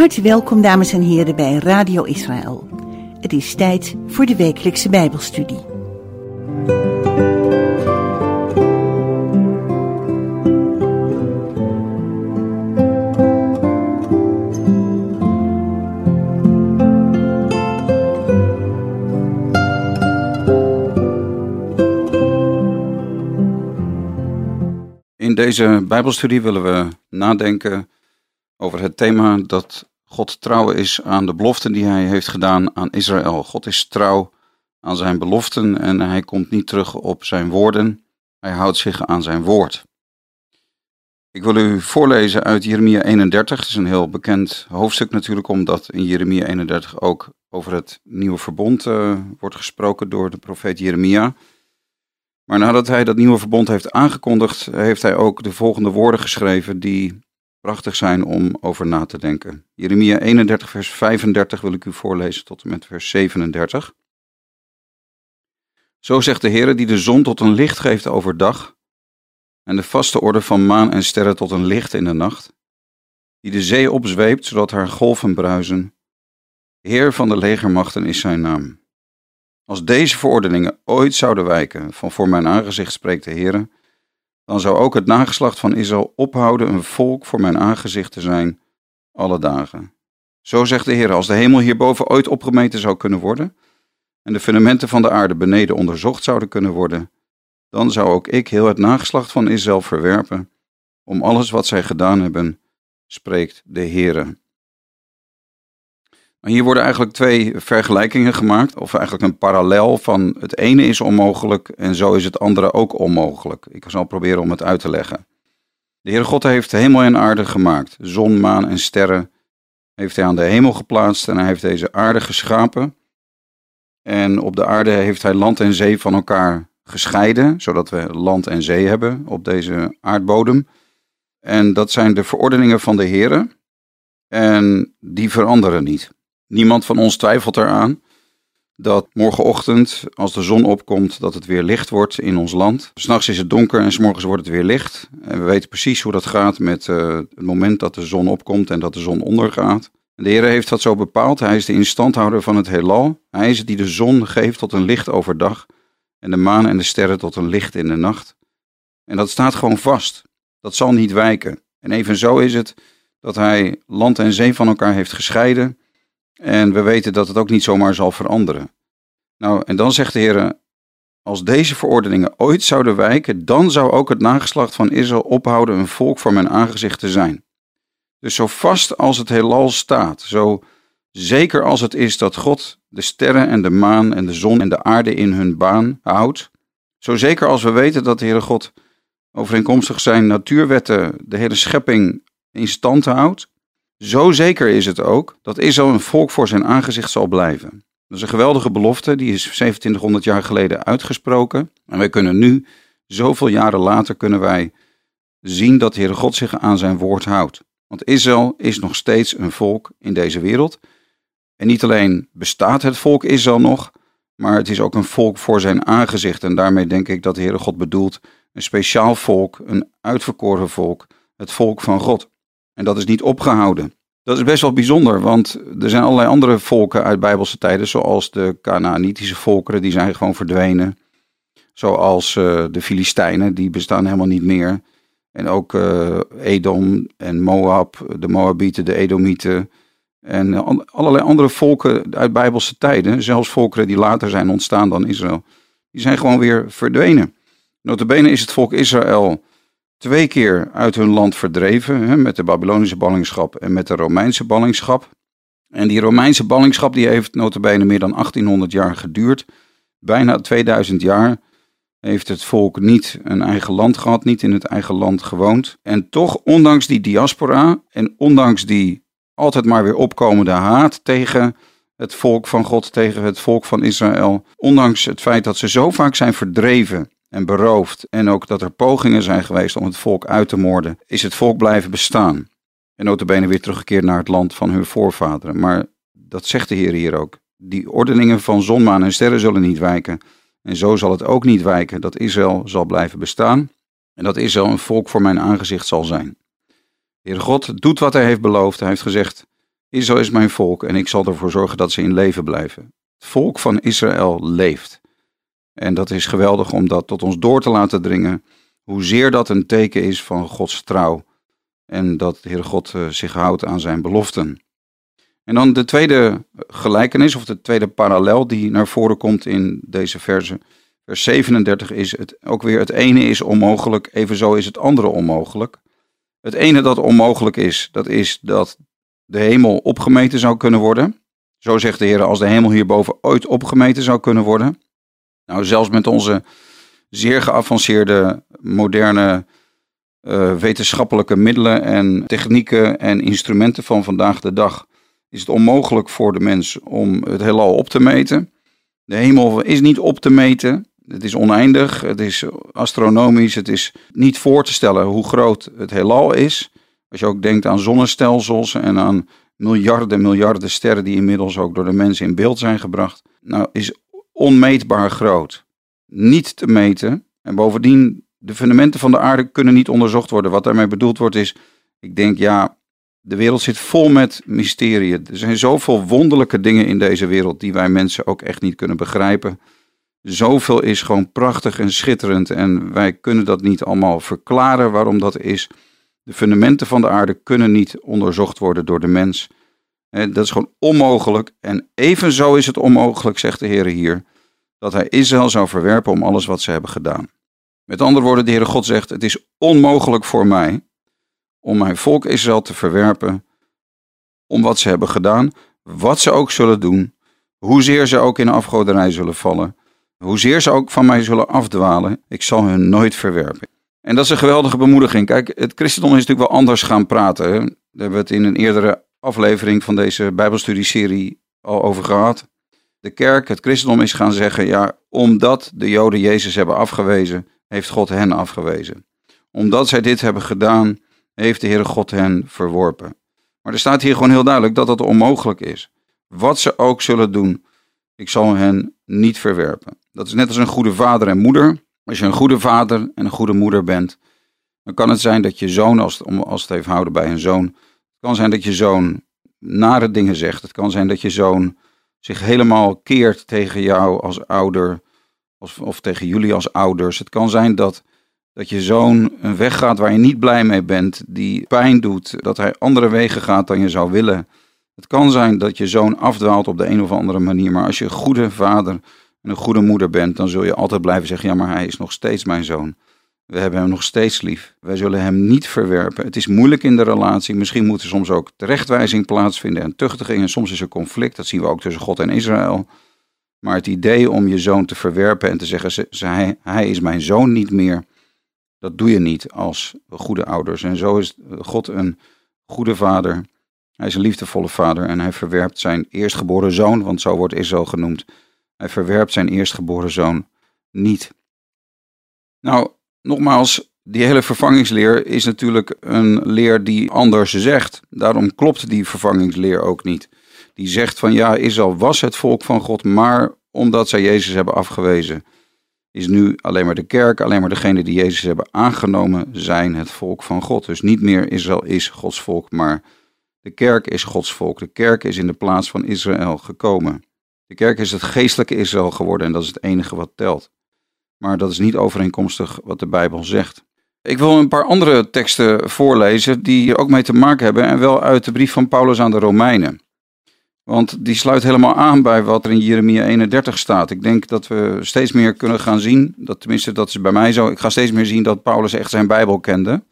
harte welkom, dames en heren, bij Radio Israël. Het is tijd voor de wekelijkse Bijbelstudie. In deze Bijbelstudie willen we nadenken over het thema dat God trouw is aan de beloften die hij heeft gedaan aan Israël. God is trouw aan zijn beloften en hij komt niet terug op zijn woorden. Hij houdt zich aan zijn woord. Ik wil u voorlezen uit Jeremia 31. Het is een heel bekend hoofdstuk natuurlijk, omdat in Jeremia 31 ook over het nieuwe verbond uh, wordt gesproken door de profeet Jeremia. Maar nadat hij dat nieuwe verbond heeft aangekondigd, heeft hij ook de volgende woorden geschreven die prachtig zijn om over na te denken. Jeremia 31, vers 35 wil ik u voorlezen tot en met vers 37. Zo zegt de Heer die de zon tot een licht geeft overdag en de vaste orde van maan en sterren tot een licht in de nacht, die de zee opzweept zodat haar golven bruisen. Heer van de legermachten is zijn naam. Als deze verordeningen ooit zouden wijken van voor mijn aangezicht spreekt de Heer, dan zou ook het nageslacht van Israël ophouden een volk voor mijn aangezicht te zijn alle dagen. Zo zegt de Heer, als de hemel hierboven ooit opgemeten zou kunnen worden en de fundamenten van de aarde beneden onderzocht zouden kunnen worden, dan zou ook ik heel het nageslacht van Israël verwerpen om alles wat zij gedaan hebben, spreekt de Heere. Hier worden eigenlijk twee vergelijkingen gemaakt, of eigenlijk een parallel van het ene is onmogelijk en zo is het andere ook onmogelijk. Ik zal proberen om het uit te leggen. De Heere God heeft hemel en aarde gemaakt. Zon, maan en sterren heeft hij aan de hemel geplaatst en hij heeft deze aarde geschapen. En op de aarde heeft hij land en zee van elkaar gescheiden, zodat we land en zee hebben op deze aardbodem. En dat zijn de verordeningen van de Heere en die veranderen niet. Niemand van ons twijfelt eraan dat morgenochtend, als de zon opkomt, dat het weer licht wordt in ons land. S'nachts is het donker en s'morgens wordt het weer licht. En we weten precies hoe dat gaat met uh, het moment dat de zon opkomt en dat de zon ondergaat. De Heer heeft dat zo bepaald. Hij is de instandhouder van het heelal. Hij is het die de zon geeft tot een licht overdag en de maan en de sterren tot een licht in de nacht. En dat staat gewoon vast. Dat zal niet wijken. En evenzo is het dat hij land en zee van elkaar heeft gescheiden en we weten dat het ook niet zomaar zal veranderen. Nou, en dan zegt de Heer, als deze verordeningen ooit zouden wijken, dan zou ook het nageslacht van Israël ophouden een volk voor mijn aangezicht te zijn. Dus zo vast als het heelal staat, zo zeker als het is dat God de sterren en de maan en de zon en de aarde in hun baan houdt, zo zeker als we weten dat de Heere God overeenkomstig zijn natuurwetten de hele schepping in stand houdt, zo zeker is het ook dat Israël een volk voor zijn aangezicht zal blijven. Dat is een geweldige belofte, die is 2700 jaar geleden uitgesproken. En wij kunnen nu, zoveel jaren later, kunnen wij zien dat de Heere God zich aan zijn woord houdt. Want Israël is nog steeds een volk in deze wereld. En niet alleen bestaat het volk Israël nog, maar het is ook een volk voor zijn aangezicht. En daarmee denk ik dat de Heere God bedoelt een speciaal volk, een uitverkoren volk, het volk van God. En dat is niet opgehouden. Dat is best wel bijzonder, want er zijn allerlei andere volken uit Bijbelse tijden, zoals de Canaanitische volkeren, die zijn gewoon verdwenen. Zoals uh, de Filistijnen, die bestaan helemaal niet meer. En ook uh, Edom en Moab, de Moabieten, de Edomieten. En allerlei andere volken uit Bijbelse tijden, zelfs volkeren die later zijn ontstaan dan Israël, die zijn gewoon weer verdwenen. Notabene is het volk Israël twee keer uit hun land verdreven, hè, met de Babylonische ballingschap en met de Romeinse ballingschap. En die Romeinse ballingschap die heeft notabene meer dan 1800 jaar geduurd. Bijna 2000 jaar heeft het volk niet een eigen land gehad, niet in het eigen land gewoond. En toch, ondanks die diaspora en ondanks die altijd maar weer opkomende haat tegen het volk van God, tegen het volk van Israël, ondanks het feit dat ze zo vaak zijn verdreven en beroofd en ook dat er pogingen zijn geweest om het volk uit te moorden, is het volk blijven bestaan. En notabene weer teruggekeerd naar het land van hun voorvaderen. Maar dat zegt de Heer hier ook. Die ordeningen van zon, maan en sterren zullen niet wijken. En zo zal het ook niet wijken dat Israël zal blijven bestaan. En dat Israël een volk voor mijn aangezicht zal zijn. Heer God doet wat hij heeft beloofd. Hij heeft gezegd, Israël is mijn volk en ik zal ervoor zorgen dat ze in leven blijven. Het volk van Israël leeft. En dat is geweldig om dat tot ons door te laten dringen. Hoezeer dat een teken is van Gods trouw. En dat de Heere God eh, zich houdt aan zijn beloften. En dan de tweede gelijkenis, of de tweede parallel die naar voren komt in deze verse. Vers 37 is het ook weer: het ene is onmogelijk, evenzo is het andere onmogelijk. Het ene dat onmogelijk is, dat is dat de hemel opgemeten zou kunnen worden. Zo zegt de Heer, als de hemel hierboven ooit opgemeten zou kunnen worden. Nou, zelfs met onze zeer geavanceerde, moderne uh, wetenschappelijke middelen en technieken en instrumenten van vandaag de dag is het onmogelijk voor de mens om het heelal op te meten. De hemel is niet op te meten. Het is oneindig, het is astronomisch, het is niet voor te stellen hoe groot het heelal is. Als je ook denkt aan zonnestelsels en aan miljarden, miljarden sterren die inmiddels ook door de mensen in beeld zijn gebracht. Nou, is onmeetbaar groot. Niet te meten. En bovendien, de fundamenten van de aarde kunnen niet onderzocht worden. Wat daarmee bedoeld wordt is, ik denk ja, de wereld zit vol met mysterieën. Er zijn zoveel wonderlijke dingen in deze wereld die wij mensen ook echt niet kunnen begrijpen. Zoveel is gewoon prachtig en schitterend en wij kunnen dat niet allemaal verklaren waarom dat is. De fundamenten van de aarde kunnen niet onderzocht worden door de mens. Dat is gewoon onmogelijk. En evenzo is het onmogelijk, zegt de Heer hier, dat hij Israël zou verwerpen om alles wat ze hebben gedaan. Met andere woorden, de Heere God zegt: Het is onmogelijk voor mij om mijn volk Israël te verwerpen om wat ze hebben gedaan, wat ze ook zullen doen, hoezeer ze ook in afgoderij zullen vallen, hoezeer ze ook van mij zullen afdwalen, ik zal hun nooit verwerpen. En dat is een geweldige bemoediging. Kijk, het christendom is natuurlijk wel anders gaan praten. Daar hebben we het in een eerdere aflevering van deze Bijbelstudieserie al over gehad. De kerk, het christendom is gaan zeggen, ja, omdat de Joden Jezus hebben afgewezen, heeft God hen afgewezen. Omdat zij dit hebben gedaan, heeft de Heere God hen verworpen. Maar er staat hier gewoon heel duidelijk dat dat onmogelijk is. Wat ze ook zullen doen, ik zal hen niet verwerpen. Dat is net als een goede vader en moeder. Als je een goede vader en een goede moeder bent, dan kan het zijn dat je zoon, als het, als het even houden bij een zoon, kan zijn dat je zoon nare dingen zegt. Het kan zijn dat je zoon zich helemaal keert tegen jou als ouder, of, tegen jullie als ouders. Het kan zijn dat dat je zoon een weg gaat waar je niet blij mee bent, die pijn doet, dat hij andere wegen gaat dan je zou willen. Het kan zijn dat je zoon afdwaalt op de een of andere manier, maar als je een goede vader en een goede moeder bent, dan zul je altijd blijven zeggen: ja, maar hij is nog steeds mijn zoon. We hebben hem nog steeds lief. Wij zullen hem niet verwerpen. Het is moeilijk in de relatie. Misschien moet er soms ook terechtwijzing plaatsvinden en tuchtiging. En soms is er conflict. Dat zien we ook tussen God en Israël. Maar het idee om je zoon te verwerpen en te zeggen: hij, hij is mijn zoon niet meer. Dat doe je niet als goede ouders. En zo is God een goede vader. Hij is een liefdevolle vader en hij verwerpt zijn eerstgeboren zoon, want zo wordt Israël genoemd. Hij verwerpt zijn eerstgeboren zoon niet. Nou, nogmaals, die hele vervangingsleer is natuurlijk een leer die anders zegt. Daarom klopt die vervangingsleer ook niet. Die zegt van ja, Israël was het volk van God, maar omdat zij Jezus hebben afgewezen, is nu alleen maar de kerk, alleen maar degenen die Jezus hebben aangenomen, zijn het volk van God. Dus niet meer Israël is Gods volk, maar de kerk is Gods volk. De kerk is in de plaats van Israël gekomen. De kerk is het geestelijke Israël geworden en dat is het enige wat telt. Maar dat is niet overeenkomstig wat de Bijbel zegt. Ik wil een paar andere teksten voorlezen die hier ook mee te maken hebben en wel uit de brief van Paulus aan de Romeinen. Want die sluit helemaal aan bij wat er in Jeremia 31 staat. Ik denk dat we steeds meer kunnen gaan zien, dat, tenminste dat is bij mij zo, ik ga steeds meer zien dat Paulus echt zijn Bijbel kende.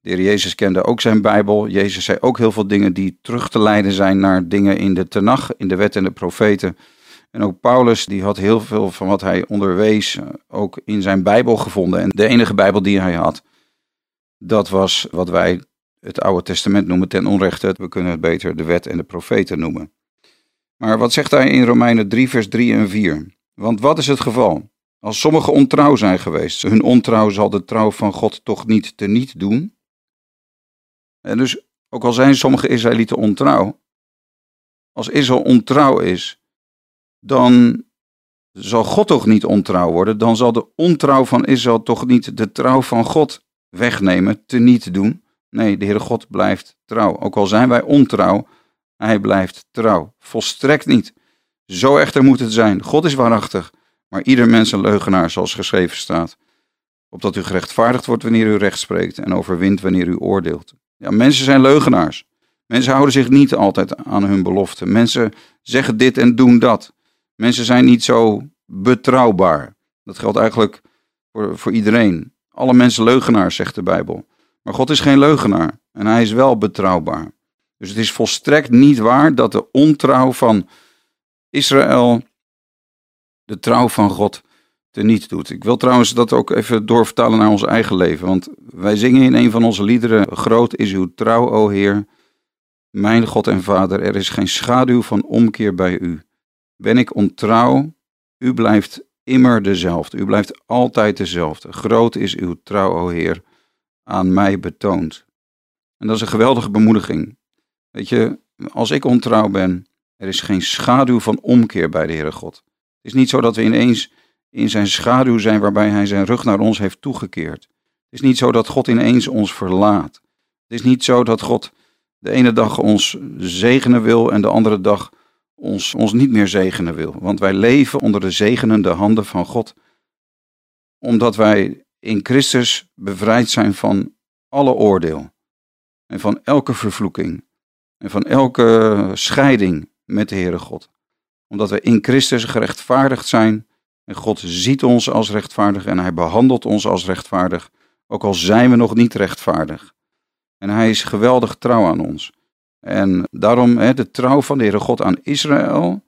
De heer Jezus kende ook zijn Bijbel. Jezus zei ook heel veel dingen die terug te leiden zijn naar dingen in de Tenach, in de wet en de profeten. En ook Paulus die had heel veel van wat hij onderwees eh, ook in zijn Bijbel gevonden. En de enige Bijbel die hij had, dat was wat wij het Oude Testament noemen ten onrechte. We kunnen het beter de wet en de profeten noemen. Maar wat zegt hij in Romeinen 3, vers 3 en 4? Want wat is het geval? Als sommigen ontrouw zijn geweest, hun ontrouw zal de trouw van God toch niet teniet doen? En dus, ook al zijn sommige Israëlieten ontrouw, als Israël ontrouw is, dan zal God toch niet ontrouw worden, dan zal de ontrouw van Israël toch niet de trouw van God wegnemen, teniet doen. Nee, de Heere God blijft trouw. Ook al zijn wij ontrouw, Hij blijft trouw. Volstrekt niet. Zo echter moet het zijn. God is waarachtig, maar ieder mens een leugenaar, zoals geschreven staat. Opdat u gerechtvaardigd wordt wanneer u recht spreekt en overwint wanneer u oordeelt. Ja, mensen zijn leugenaars. Mensen houden zich niet altijd aan hun beloften. Mensen zeggen dit en doen dat. Mensen zijn niet zo betrouwbaar. Dat geldt eigenlijk voor, voor iedereen. Alle mensen leugenaars, zegt de Bijbel. Maar God is geen leugenaar en hij is wel betrouwbaar. Dus het is volstrekt niet waar dat de ontrouw van Israël de trouw van God teniet doet. Ik wil trouwens dat ook even doorvertalen naar ons eigen leven. Want wij zingen in een van onze liederen: Groot is uw trouw, o Heer. Mijn God en Vader, er is geen schaduw van omkeer bij u. Ben ik ontrouw, u blijft immer dezelfde. U blijft altijd dezelfde. Groot is uw trouw, o Heer, aan mij betoond. En dat is een geweldige bemoediging. Weet je, als ik ontrouw ben, er is geen schaduw van omkeer bij de Heere God. Het is niet zo dat we ineens in zijn schaduw zijn waarbij hij zijn rug naar ons heeft toegekeerd. Het is niet zo dat God ineens ons verlaat. Het is niet zo dat God de ene dag ons zegenen wil en de andere dag ons, ons niet meer zegenen wil. Want wij leven onder de zegenende handen van God. Omdat wij in Christus bevrijd zijn van alle oordeel. En van elke vervloeking. En van elke scheiding met de Heere God. Omdat we in Christus gerechtvaardigd zijn. En God ziet ons als rechtvaardig en hij behandelt ons als rechtvaardig. Ook al zijn we nog niet rechtvaardig. En hij is geweldig trouw aan ons. En daarom, hè, de trouw van de Heere God aan Israël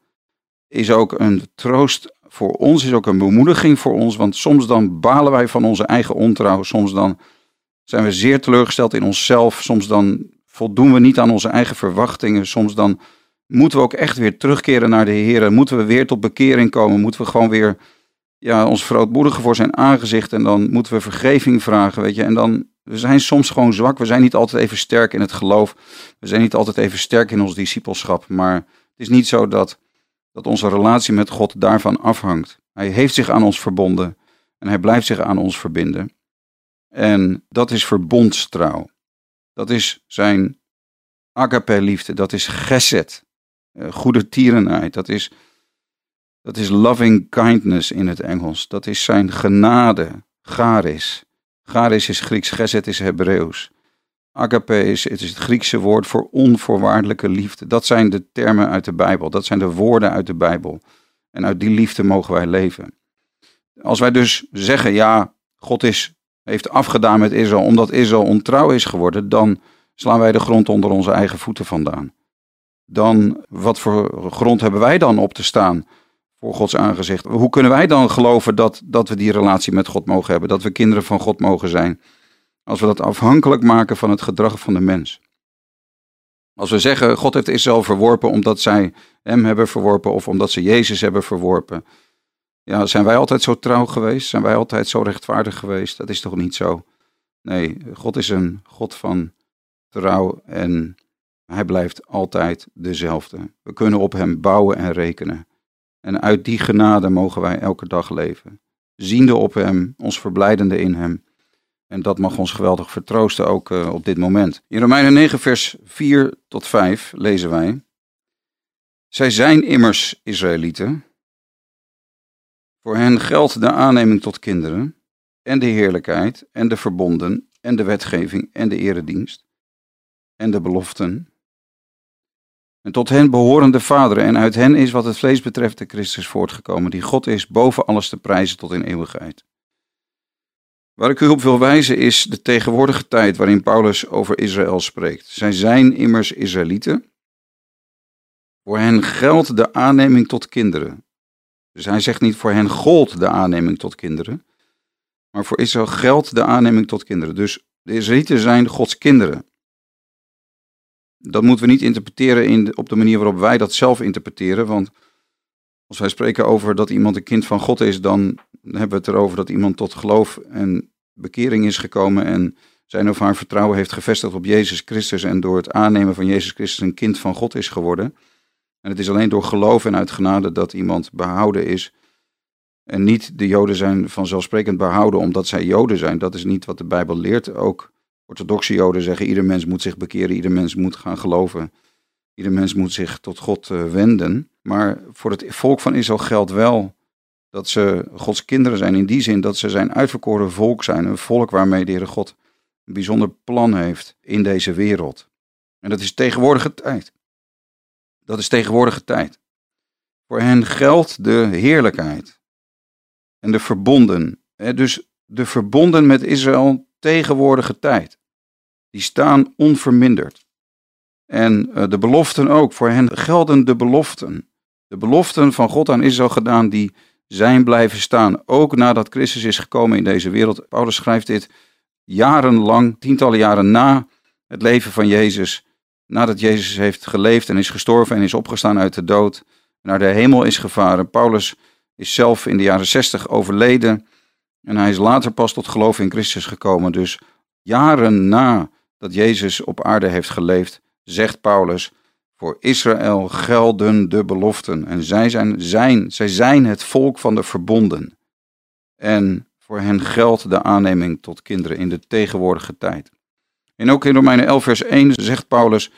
is ook een troost voor ons, is ook een bemoediging voor ons. Want soms dan balen wij van onze eigen ontrouw. Soms dan zijn we zeer teleurgesteld in onszelf. Soms dan voldoen we niet aan onze eigen verwachtingen. Soms dan moeten we ook echt weer terugkeren naar de Heer. Moeten we weer tot bekering komen. Moeten we gewoon weer ja, ons verootmoedigen voor zijn aangezicht. En dan moeten we vergeving vragen, weet je. En dan, we zijn soms gewoon zwak. We zijn niet altijd even sterk in het geloof. We zijn niet altijd even sterk in ons discipelschap. Maar het is niet zo dat, dat onze relatie met God daarvan afhangt. Hij heeft zich aan ons verbonden. En hij blijft zich aan ons verbinden. En dat is verbondstrouw. Dat is zijn agape liefde. Dat is geset. Eh, goede tierenheid. Dat is dat is loving kindness in het Engels. Dat is zijn genade, charis. Charis is Grieks, geset is Hebreeuws. Agape is, het is het Griekse woord voor onvoorwaardelijke liefde. Dat zijn de termen uit de Bijbel. Dat zijn de woorden uit de Bijbel. En uit die liefde mogen wij leven. Als wij dus zeggen, ja, God is, heeft afgedaan met Israël omdat Israël ontrouw is geworden, dan slaan wij de grond onder onze eigen voeten vandaan. Dan, wat voor grond hebben wij dan op te staan voor Gods aangezicht. Hoe kunnen wij dan geloven dat, dat we die relatie met God mogen hebben, dat we kinderen van God mogen zijn, als we dat afhankelijk maken van het gedrag van de mens? Als we zeggen, God heeft Israël verworpen omdat zij hem hebben verworpen of omdat ze Jezus hebben verworpen. Ja, zijn wij altijd zo trouw geweest? Zijn wij altijd zo rechtvaardig geweest? Dat is toch niet zo? Nee, God is een God van trouw en hij blijft altijd dezelfde. We kunnen op hem bouwen en rekenen. En uit die genade mogen wij elke dag leven. Ziende op Hem, ons verblijdende in Hem. En dat mag ons geweldig vertroosten ook uh, op dit moment. In Romeinen 9, vers 4 tot 5 lezen wij. Zij zijn immers Israëlieten. Voor hen geldt de aanneming tot kinderen, en de heerlijkheid, en de verbonden, en de wetgeving, en de eredienst, en de beloften, en tot hen behoren de vaderen, en uit hen is wat het vlees betreft de Christus voortgekomen, die God is boven alles te prijzen tot in eeuwigheid. Waar ik u op wil wijzen is de tegenwoordige tijd waarin Paulus over Israël spreekt. Zij zijn immers Israëlieten. Voor hen geldt de aanneming tot kinderen. Dus hij zegt niet voor hen gold de aanneming tot kinderen, maar voor Israël geldt de aanneming tot kinderen. Dus de Israëlieten zijn Gods kinderen dat moeten we niet interpreteren in op de manier waarop wij dat zelf interpreteren. Want als wij spreken over dat iemand een kind van God is, dan hebben we het erover dat iemand tot geloof en bekering is gekomen en zijn of haar vertrouwen heeft gevestigd op Jezus Christus en door het aannemen van Jezus Christus een kind van God is geworden. En het is alleen door geloof en uit genade dat iemand behouden is. En niet de Joden zijn vanzelfsprekend behouden omdat zij Joden zijn. Dat is niet wat de Bijbel leert. Ook orthodoxe Joden zeggen: ieder mens moet zich bekeren, ieder mens moet gaan geloven Ieder mens moet zich tot God uh, wenden. Maar voor het volk van Israël geldt wel dat ze Gods kinderen zijn. In die zin dat ze zijn uitverkoren volk zijn. Een volk waarmee de Heere God een bijzonder plan heeft in deze wereld. En dat is tegenwoordige tijd. Dat is tegenwoordige tijd. Voor hen geldt de heerlijkheid en de verbonden. Dus de verbonden met Israël tegenwoordige tijd. Die staan onverminderd. En eh, de beloften ook. Voor hen gelden de beloften. De beloften van God aan Israël gedaan, die zijn blijven staan. Ook nadat Christus is gekomen in deze wereld. Paulus schrijft dit jarenlang, tientallen jaren na het leven van Jezus. Nadat Jezus heeft geleefd en is gestorven en is opgestaan uit de dood. Naar de hemel is gevaren. Paulus is zelf in de jaren zestig overleden. En hij is later pas tot geloof in Christus gekomen. Dus jaren na dat Jezus op aarde heeft geleefd, zegt Paulus: Voor Israël gelden de beloften. En zij zijn, zijn, zij zijn het volk van de verbonden. En voor hen geldt de aanneming tot kinderen in de tegenwoordige tijd. En ook in Romeinen 11, vers 1 zegt Paulus: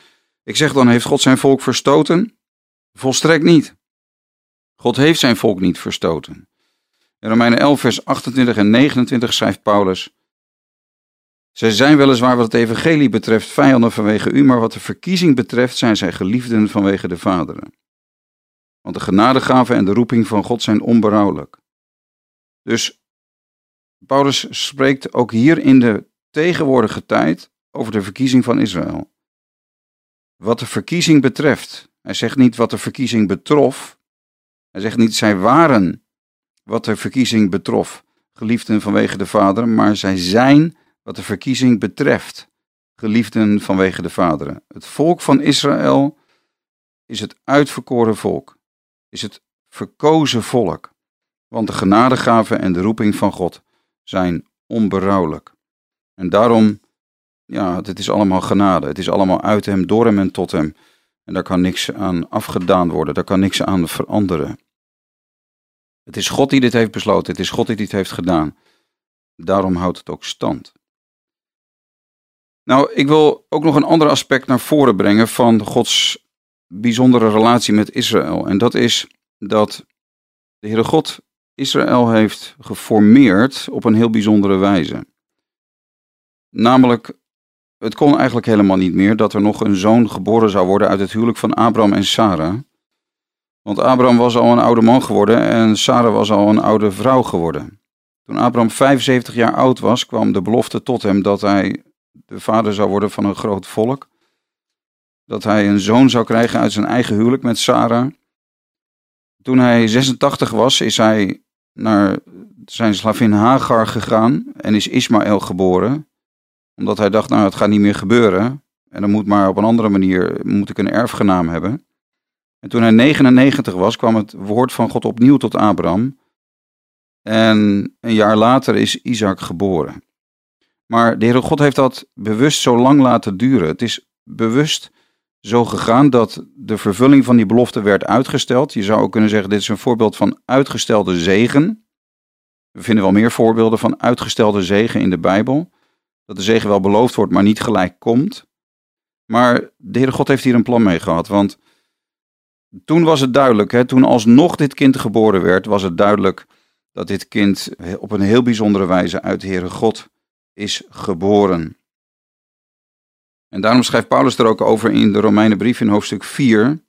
Ik zeg dan, heeft God zijn volk verstoten? Volstrekt niet. God heeft zijn volk niet verstoten. In Romeinen 11, vers 28 en 29 schrijft Paulus: Zij zijn weliswaar wat het evangelie betreft vijanden vanwege u, maar wat de verkiezing betreft zijn zij geliefden vanwege de vaderen. Want de genadegave en de roeping van God zijn onberouwelijk. Dus Paulus spreekt ook hier in de tegenwoordige tijd over de verkiezing van Israël. Wat de verkiezing betreft, hij zegt niet wat de verkiezing betrof, hij zegt niet zij waren wat de verkiezing betrof, geliefden vanwege de Vader, maar zij zijn wat de verkiezing betreft, geliefden vanwege de Vaderen. Het volk van Israël is het uitverkoren volk, is het verkozen volk, want de genadegave en de roeping van God zijn onberouwelijk. En daarom, ja, het is allemaal genade, het is allemaal uit hem, door hem en tot hem. En daar kan niks aan afgedaan worden, daar kan niks aan veranderen. Het is God die dit heeft besloten, het is God die dit heeft gedaan. Daarom houdt het ook stand. Nou, ik wil ook nog een ander aspect naar voren brengen van Gods bijzondere relatie met Israël. En dat is dat de Heere God Israël heeft geformeerd op een heel bijzondere wijze. Namelijk, het kon eigenlijk helemaal niet meer dat er nog een zoon geboren zou worden uit het huwelijk van Abraham en Sarah. Want Abraham was al een oude man geworden en Sarah was al een oude vrouw geworden. Toen Abraham 75 jaar oud was, kwam de belofte tot hem dat hij de vader zou worden van een groot volk. Dat hij een zoon zou krijgen uit zijn eigen huwelijk met Sarah. Toen hij 86 was, is hij naar zijn slavin Hagar gegaan en is Ismaël geboren. Omdat hij dacht, nou het gaat niet meer gebeuren. En dan moet maar op een andere manier, moet ik een erfgenaam hebben. En toen hij 99 was, kwam het woord van God opnieuw tot Abraham. En een jaar later is Isaac geboren. Maar de Heere God heeft dat bewust zo lang laten duren. Het is bewust zo gegaan dat de vervulling van die belofte werd uitgesteld. Je zou ook kunnen zeggen, dit is een voorbeeld van uitgestelde zegen. We vinden wel meer voorbeelden van uitgestelde zegen in de Bijbel. Dat de zegen wel beloofd wordt, maar niet gelijk komt. Maar de Heere God heeft hier een plan mee gehad. Want toen was het duidelijk, hè, toen alsnog dit kind geboren werd, was het duidelijk dat dit kind op een heel bijzondere wijze uit Heere God is geboren. En daarom schrijft Paulus er ook over in de Romeinenbrief in hoofdstuk 4,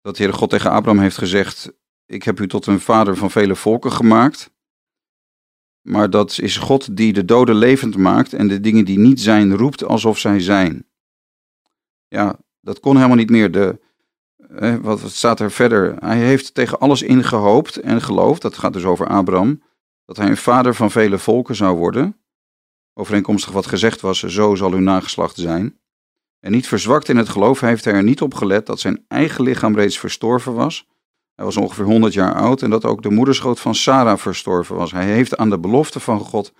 dat Heere God tegen Abraham heeft gezegd, ik heb u tot een vader van vele volken gemaakt. Maar dat is God die de doden levend maakt en de dingen die niet zijn roept alsof zij zijn. Ja, dat kon helemaal niet meer. De, wat staat er verder? Hij heeft tegen alles ingehoopt en geloofd, dat gaat dus over Abraham, dat hij een vader van vele volken zou worden. Overeenkomstig wat gezegd was, zo zal uw nageslacht zijn. En niet verzwakt in het geloof heeft hij er niet op gelet dat zijn eigen lichaam reeds verstorven was. Hij was ongeveer 100 jaar oud en dat ook de moederschoot van Sarah verstorven was. Hij heeft aan de belofte van God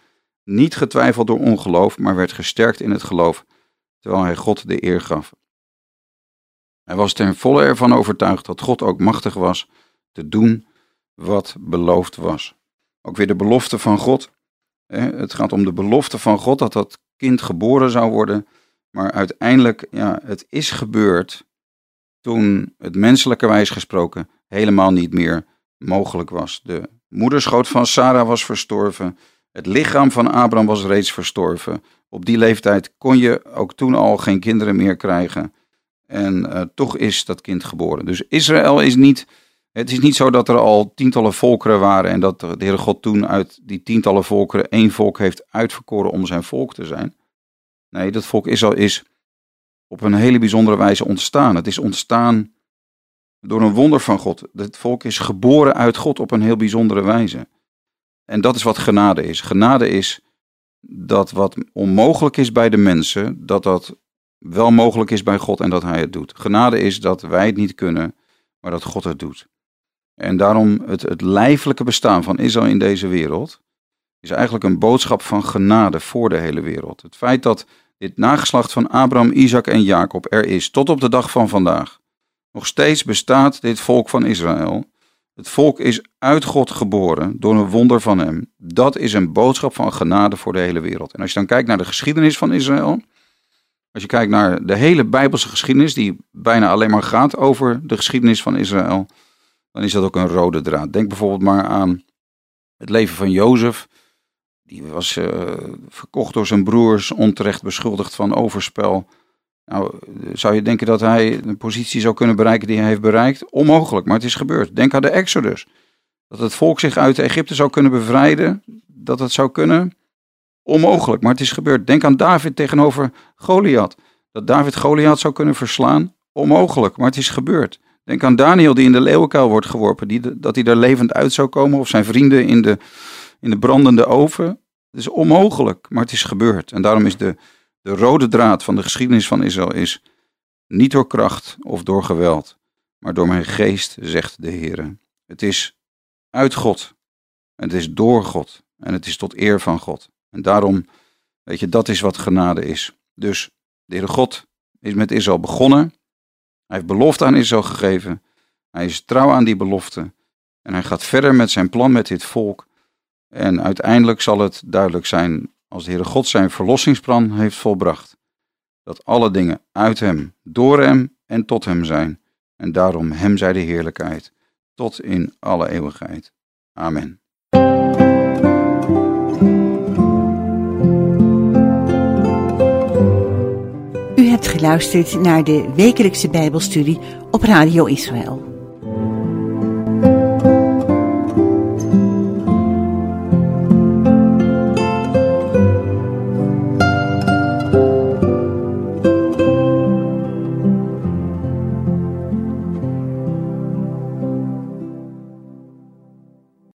niet getwijfeld door ongeloof, maar werd gesterkt in het geloof, terwijl hij God de eer gaf. Hij was ten volle ervan overtuigd dat God ook machtig was te doen wat beloofd was. Ook weer de belofte van God. Het gaat om de belofte van God dat dat kind geboren zou worden. Maar uiteindelijk, ja, het is gebeurd. toen het menselijkerwijs gesproken helemaal niet meer mogelijk was. De moederschoot van Sarah was verstorven. Het lichaam van Abraham was reeds verstorven. Op die leeftijd kon je ook toen al geen kinderen meer krijgen. En uh, toch is dat kind geboren. Dus Israël is niet. Het is niet zo dat er al tientallen volkeren waren en dat de Heere God toen uit die tientallen volkeren één volk heeft uitverkoren om zijn volk te zijn. Nee, dat volk Israël is op een hele bijzondere wijze ontstaan. Het is ontstaan door een wonder van God. Het volk is geboren uit God op een heel bijzondere wijze. En dat is wat genade is. Genade is dat wat onmogelijk is bij de mensen, dat dat wel mogelijk is bij God en dat Hij het doet. Genade is dat wij het niet kunnen, maar dat God het doet. En daarom het, het lijfelijke bestaan van Israël in deze wereld is eigenlijk een boodschap van genade voor de hele wereld. Het feit dat dit nageslacht van Abraham, Isaac en Jacob er is tot op de dag van vandaag. Nog steeds bestaat dit volk van Israël. Het volk is uit God geboren door een wonder van hem. Dat is een boodschap van genade voor de hele wereld. En als je dan kijkt naar de geschiedenis van Israël, als je kijkt naar de hele Bijbelse geschiedenis, die bijna alleen maar gaat over de geschiedenis van Israël, dan is dat ook een rode draad. Denk bijvoorbeeld maar aan het leven van Jozef. Die was uh, verkocht door zijn broers, onterecht beschuldigd van overspel. Nou, zou je denken dat hij een positie zou kunnen bereiken die hij heeft bereikt? Onmogelijk, maar het is gebeurd. Denk aan de Exodus. Dat het volk zich uit Egypte zou kunnen bevrijden, dat het zou kunnen. Onmogelijk, maar het is gebeurd. Denk aan David tegenover Goliath. Dat David Goliath zou kunnen verslaan. Onmogelijk, maar het is gebeurd. Denk aan Daniel die in de leeuwenkuil wordt geworpen. Die, dat hij er levend uit zou komen. Of zijn vrienden in de, in de brandende oven. Het is onmogelijk, maar het is gebeurd. En daarom is de, de rode draad van de geschiedenis van Israël is niet door kracht of door geweld, maar door mijn geest, zegt de Heer. Het is uit God. En het is door God. En het is tot eer van God. En daarom, weet je, dat is wat genade is. Dus de Heere God is met Israël begonnen. Hij heeft belofte aan Israël gegeven. Hij is trouw aan die belofte. En hij gaat verder met zijn plan met dit volk. En uiteindelijk zal het duidelijk zijn als de Heere God zijn verlossingsplan heeft volbracht. Dat alle dingen uit hem, door hem en tot hem zijn. En daarom hem zij de heerlijkheid. Tot in alle eeuwigheid. Amen. Geluisterd naar de wekelijkse Bijbelstudie op Radio Israël.